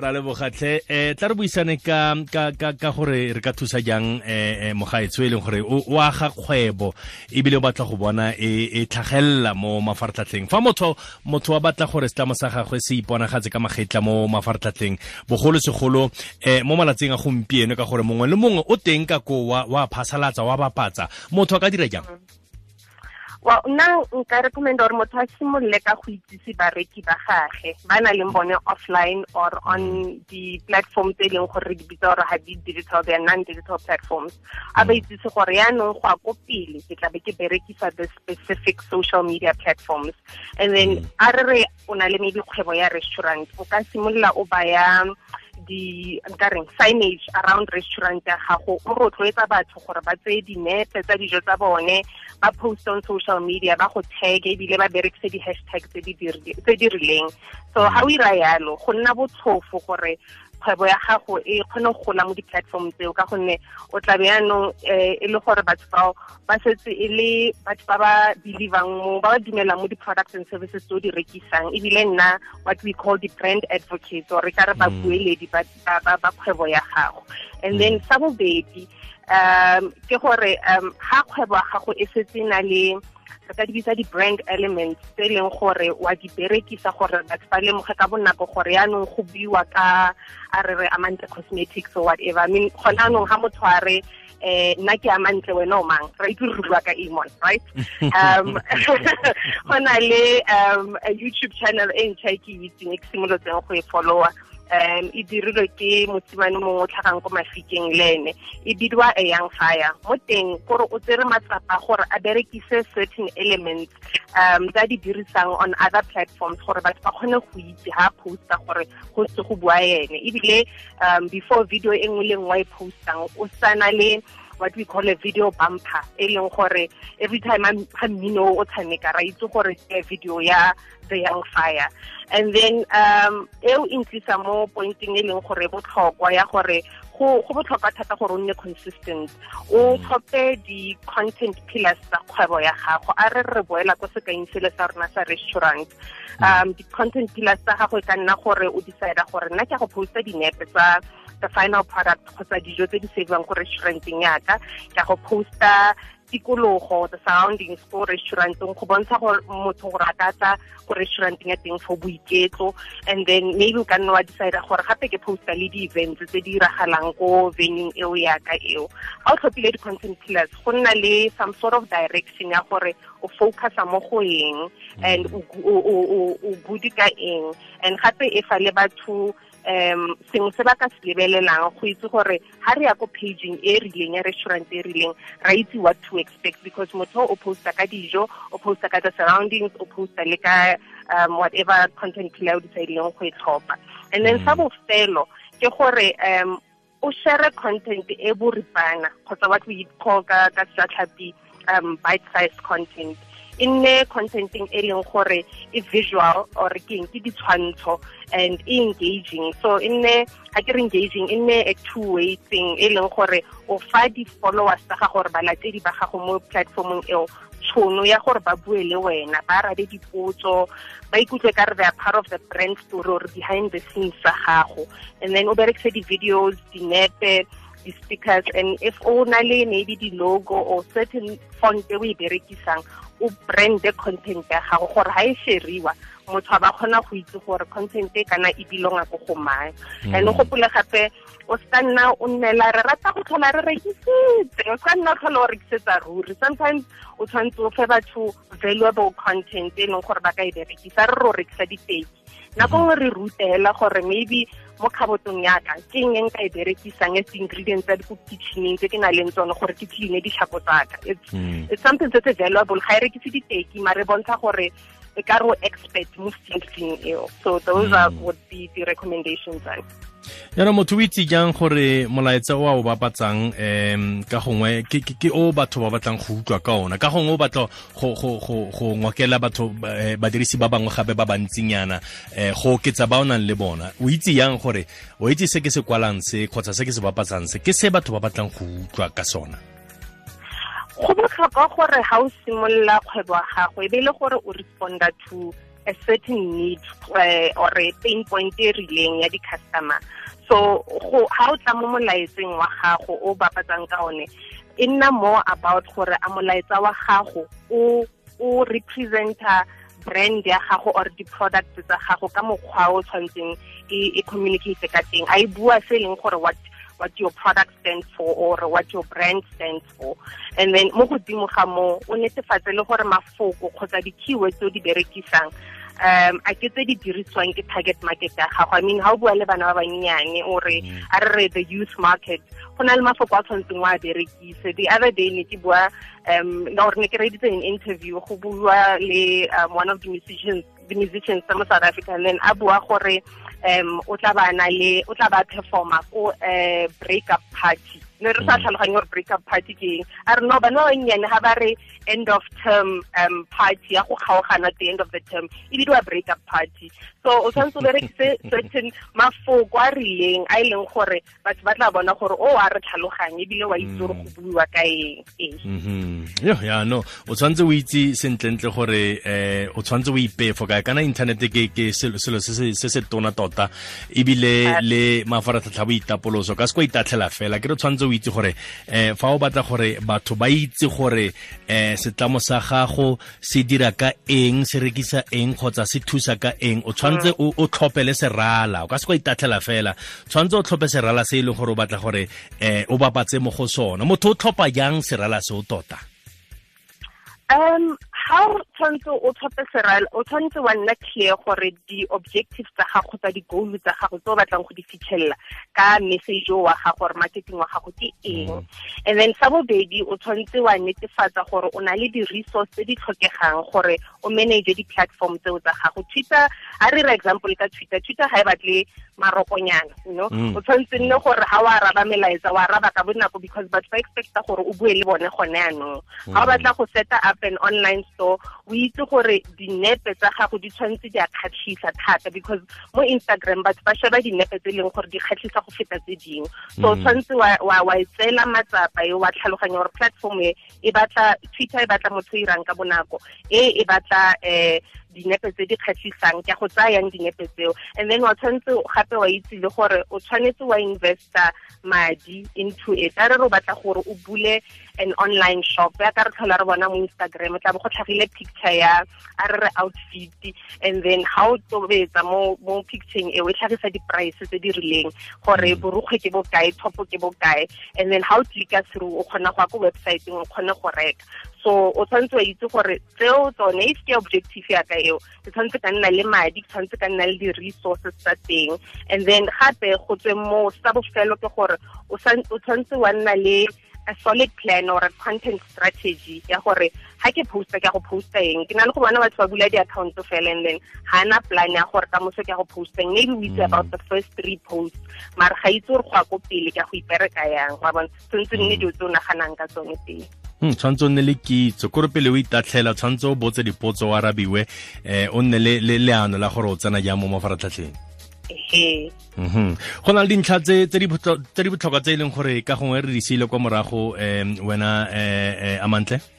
ra le bogatlhe eh tla re buisane ka gore re ka thusa jang eh mogaetso e leng gore o aga kgwebo ebile o batla go bona e e tlhagelela mo mafaratlatleng fa motho motho wa batla gore setlamo sa gagwe se iponagatse ka magetla mo mafaratlatleng bogolo segolo eh mo malatsing a gompieno ka gore mongwe le mongwe o teng ka ko wa phasalatsa wa bapatsa. Motho a ka dira jang well nna nka recommenda gore motho a simolole ka go itsise bareki ba gage ba na leng bone offline or on mm. di-platform tse e leng gore re di bitsa gore ga di-digital they are non-digital platforms. A ba itsise gore yaanong go a ko pele ke tlabe ke berekisa the specific social media platforms. And then mm. a re re o na le maybe kgwebo ya restaurant o ka simolola o baya di nkareng signage around restaurant ya gago o rotloetsa batho gore ba tseye dinepe tsa dijo tsa bone ba post on social media ba go tag ebile ba berekise di-hashtag tse di rileng so ga o ira yalo go nna botlhofo gore kgwebo ya gago e kgone go gola mo di-platform tseo ka gonne o tlabe yaanong um e le gore batho bao ba setse e le batho ba ba believang mo ba ba dumelang mo di-products and services tse o di rekisang. Ebile nna what we call the brand advocates or re ka re babueledi ba kgwebo ya gago. And then sa bobedi um ke gore um ha kgwebo ya gago e setse na le re ka di di-brand elements tse e leng gore wa di berekisa gore batho ba lemoge ka bonako gore yaanong go buiwa ka a re re amantle cosmetics or whatever. I mean gona anong ga motho a re eh nna ke amantle wena o mang? Ra itse bua ka emon right? Um go na le um a youtube channel e ntšha e ke itseng e ke simolotseng go e followa um e dirilwe ke mosimane mongwe o tlhagang ko mafikeng le ene. E bidiwa a young fire. Mo teng kore o tsere matsapa gore a berekise certain elements um tsa di dirisang on other platforms gore batho ba kgone go itse ha posta gore go se go bua ene. Ebile um before video e nngwe le nngwe e postang o sana le what we call a video bumper e leng gore every time ha mmino o tshameka ra itse gore ke video ya the young fire. And then um eo intlisa mo pointing e leng gore botlhokwa ya gore go botlhokwa thata gore o nne consistent. O tlhophe di-content pillars tsa kgwebo ya gago a re re boela ko sekaing sele sa rona sa restaurant. Um di-content pillars tsa gago e ka nna gore o decide gore nna ke go posta dinepe tsa the final product kgotsa dijo tse di serviwang ko restauranteng yaka ka go posta tikologo the surroundings ko restauranteng go bontsha gore motho gore a ko restauranteng ya teng for boiketlo and then maybe o ka nna wa decide gore gape ke posta le di-events tse di iragalang ko venue eo yaka eo. Ga o tlhophile di-content pillars go nna le some sort of direction ya gore o focusa mo go eng and o budi ka eng and gape e fa le batho um sengwe se ba ka se lebelelang go itse gore ha re ya ko paging e rileng ya restaurant e rileng ra itse what to expect because motho o posta ka dijo o posta ka the surroundings o posta le ka um whatever content pillar o decidileng go e tlhopha. And then sa bofelo ke gore um o share content e boripana kgotsa what we call ka ka sejatlhapi um bite size content e nne contenting e leng gore visual or ke eng? And e engaging. So e nne ga ke engaging e nne a two way thing e leng gore o fa di-followers tsa gago gore balatedi ba gago mo platformong eo tšhono ya gore ba bue le wena ba arabe dipotso ba ikutlwe ka re they are part of the brand story or behind the scenes sa gago. And then o berekise di-videos dinepe di-stickers and if o na le maybe di-logo or certain font e o e berekisang o brande content ya gago gore ga e sheriwa motho ba kgona go itse gore content e kana e bilonga ko go mang. Mm. And gopole gape o ska nna o nnela re rata go tlhola re rekisitse o ska nna tlhola o rekisetsa ruri. Sometimes o tshwanetse o fe batho valuable content e leng gore ba ka e berekisa re re o rekisa diteki nako nngwe re rutela gore maybe mo kgabotong yaka ke eng e nka e berekisang as ingredients tsa ko kitcheneng tse ke na leng tsone gore ke cleane dishapo tsaka it's something that's valuable ga e rekise diteki mare bontsha gore e ka re expert mo thinking eo. So those are would be the recommendations yaanong motho o itse jang gore molaetsa o a o bapatsang um ka gongwe ke o batho ba batlang go utlwa ka ona? Ka gongwe o batla go ngwakela batho badirisi ba bangwe gape ba bantsinyana um go oketsa ba o nang le bona. O itse jang gore o itse se ke se kwalang se kgotsa se ke se bapatsang se ke se batho ba batlang go utlwa ka sona go botlhokwa gore ga o simolola kgwebo ya gago be le gore o responda to a certain need uh, or a pain point e rileng ya di-customer. So go ha o tla mo molaetseng wa gago o bapatsang ka one e nna more about gore a molaetsa wa gago o o representa brand ya gago or di-product tsa gago ka mokgwa o tshwanetseng e communicate ka teng. A e bua se e leng gore what what your product stands for or what your brand stands for. And then mo godimo ga mo o netefatse le gore mafoko kgotsa di-keywords tse o di berekisang um a ke tse di dirisiwang ke target market ya gago. I mean ha o bua le bana ba bannyane ore mm. a re re the youth market go na le mafoko a tshwanetseng wa berekise. The other day ne ke bua um or ne ke reditse an interview go bua le um, one of the musicians the musicians from South Africa. And then a bua gore um o tla bana le o tla ba performa ko uh, break up party. Ne re sa mm. tlhaloganye gore break up party ke eng. A re no bana ba bannyane ga ba re end of term um party ya go kgaogana at the end of the term e bidiwa break up party so o tshwanetse o berekise certain mafoko a rileng a e leng gore batho ba tla bona gore o a re tlhaloganye ebile wa itse gore go buiwa ka eng. Mm-hmm. yo ya no o tshwanetse o itse sentlentle gore eh o tshwanetse o ipefo kae? Kana internet ke ke selo se se tona tota ebile le mafaratlhatlha bo itapoloso ka se ko itatlhela fela. Ke re tshwanetse o itse gore eh fa o batla gore batho ba itse gore eh setlamo sa gago se dira ka eng se rekisa eng kgotsa se thusa ka eng o tshwanetse o tlhophe le serala o ka se kwa itatlhela fela. Tshwanetse o tlhophe serala se e leng gore o batla gore um o bapatse mo go sona motho o tlhopha jang serala se o tota? Um ha o tshwanetse o tlhophe serala o tshwanetse wa nna clear gore di-objectives tsa gago tsa di-goal tsa gago tse o batlang go di fitlhelela ka message wa gago gore marketing wa gago ke eng mm. and then sa bobedi o tshwanetse wa netefatsa gore o na le di-resource tse di tlhokegang gore o manage di-platform tseo tsa gago twitter a re example ka twitter twitter ga e batle marokonyana you know mm. o tshwanetse nne gore ga o araba melaetsa o araba ka bonako because batho ba expecta gore o bue le bone gone yanong ga o mm. batla go seta up an online store o itse gore dinepe tsa gago di tshwanetse di a kgatlhisa thata because mo instagram batho ba sheba dinepe tse e leng gore di kgatlhisa go feta tse dingwe so mm. tshwanetse wa e tseela matsapa e wa tlhaloganya gore platform e batla twitter e batla motho o irang ka bonako e e batla um dinepe tse di kgatlhisang ke go tsayang dinepe tseo. And then wa tshwanetse gape wa itse le gore o tshwanetse wa investa madi into it. A re re batla gore o bule an online shop ya ka re tlhola re bona mo instagram tla bo go tlhagile picture ya a re re outfit. And then ha o tobetsa mo mo picturing e o e tlhagisa di-price tse di rileng gore mm. borukgwe ke bokae topo ke bokae. And then ha o clicka through o kgona go ya ko websiteng o kgone go reka so o tshwanetse wa itse gore tseo tsone if ke objective ya ka eo ke tshwanetse ka nna le madi ke tshwanetse ka nna le di-resources tsa teng. And then gape go tsweng mo sa bofelo ke gore o tshwanetse wa nna le a solid plan or a content strategy ya gore ha ke posta ke go posta eng. Ke na le go bona batho ba bula di-account fela and then ha na plan ya gore ka moso ke go posta eng. Maybe we say mm. about the first three posts mare ga itse gore go ya ko pele ke go ipereka yang. Wa bona tshwanetse nne mm. dilo tse o naganang ka tsone teng Hmm, tshwanetse o nne le kitso. Kore pele o itatlhela tshwanetse o botse dipotso o arabiwe um o nne le leano la gore o tsena jang mo mafaratlhatlheng. Mhm go na le dintlha tse di botlhokwa tse e leng gore ka gongwe re di seile kwa morago um wena um amantle? um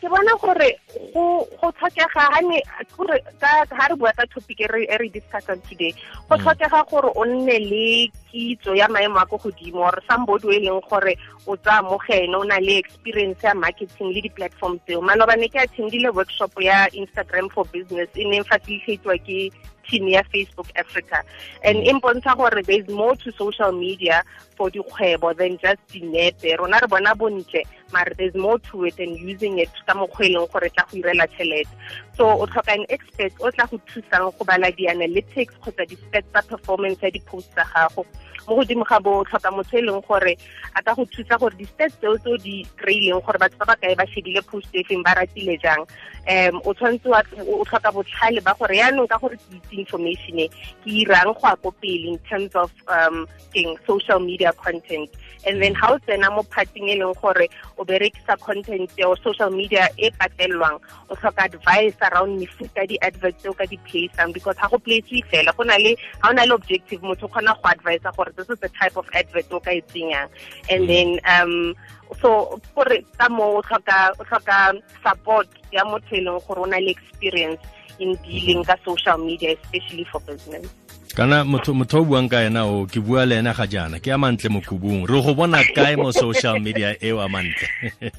ke bona gore go go tlhokega gane gore ka ga re bua ka topic e re discussang today go mm. tlhokega gore o nne le kitso ya maemo a ko godimo or somebody o e leng gore o tsa amogene o na le experience ya marketing le di-platform tseo malobane ke attendile workshop ya instagram for business e neng facilitatwa ke team ya Facebook Africa. And e mpontsha gore there is more to social media for dikgwebo than just dinepe rona re bona bontle mare there's more to it and using it ka mokgwa e leng gore tla go irela tšhelete. So o tlhoka an expert o tla go thusang go bala di-analytics kgotsa di-stats tsa performance ya di-post tsa gago mo godimo ga bo tlhoka motho e leng gore a ka go thusa gore di-stats tseo tseo di kry-ileng gore batho ba ba kae ba shebile post e feng ba ratile jang um o tshwanetse o tlhoka botlhale ba gore yaanong ka gore ke itse information e ke irang go a ko pele in terms of um keng social media content and then mm. how o tsena mo parting e leng gore o berekisa content or social media e patelwang o tlhoka advice around mefuta di-adverts o ka di placeang because ga go place fela go na le ga o na le objective motho o kgona go advise gore this is the type of advert o ka e tsenyang and mm. then um so gore ka mo o tlhoka support ya motho e leng gore o na le experience in dealing mm-hmm. ka social media especially for business kana motho motho o buang ka ena o ke bua le ena ga jana ke a mantle mo kubung re go bona kae mo social media e wa mantle?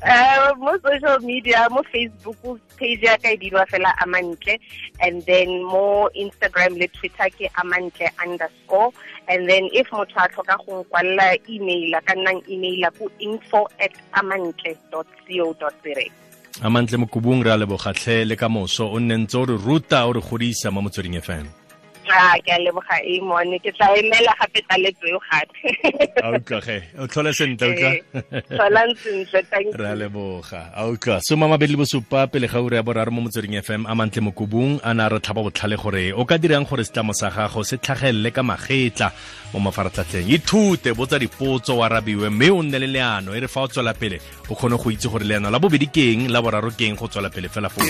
Uh, mo social media mo facebook page ya ka e dirwa fela a mantle. And then mo instagram le twitter ke a mantle underscore. And then if motho a tlhoka go nkwalela email ka nnang email ko info at amantle co za a. Mantle mo kubung re a lebogatlhe le ka moso o nne ntse o re ruta o re godisa mo motsweding fm ke a leboga e mone ke tla emela gape taletso eo gape a utlwa ge o tlhole sentle utlwa tlholang sentle thank re a leboga a utlwa soma mabedi le bosupa pele ga ure ya boraro mo motsweding fm a mantle mo kubung a na re tlhaba botlhale gore o ka dirang gore setlamo sa gago se tlhagelele ka magetla mo mafaratlhatlheng ithute botsa dipotso o arabiwe mme o nne le leano e re fa o tswela pele. O kgone go itse gore leano la bobedi keng la boraro keng go tswela pele fela fo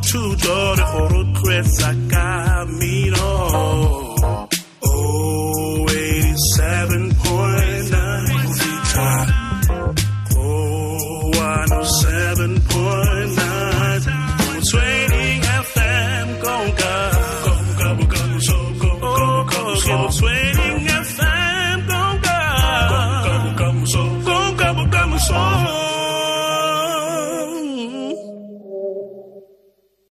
thuto le go rotloetsa kamino oh 87.9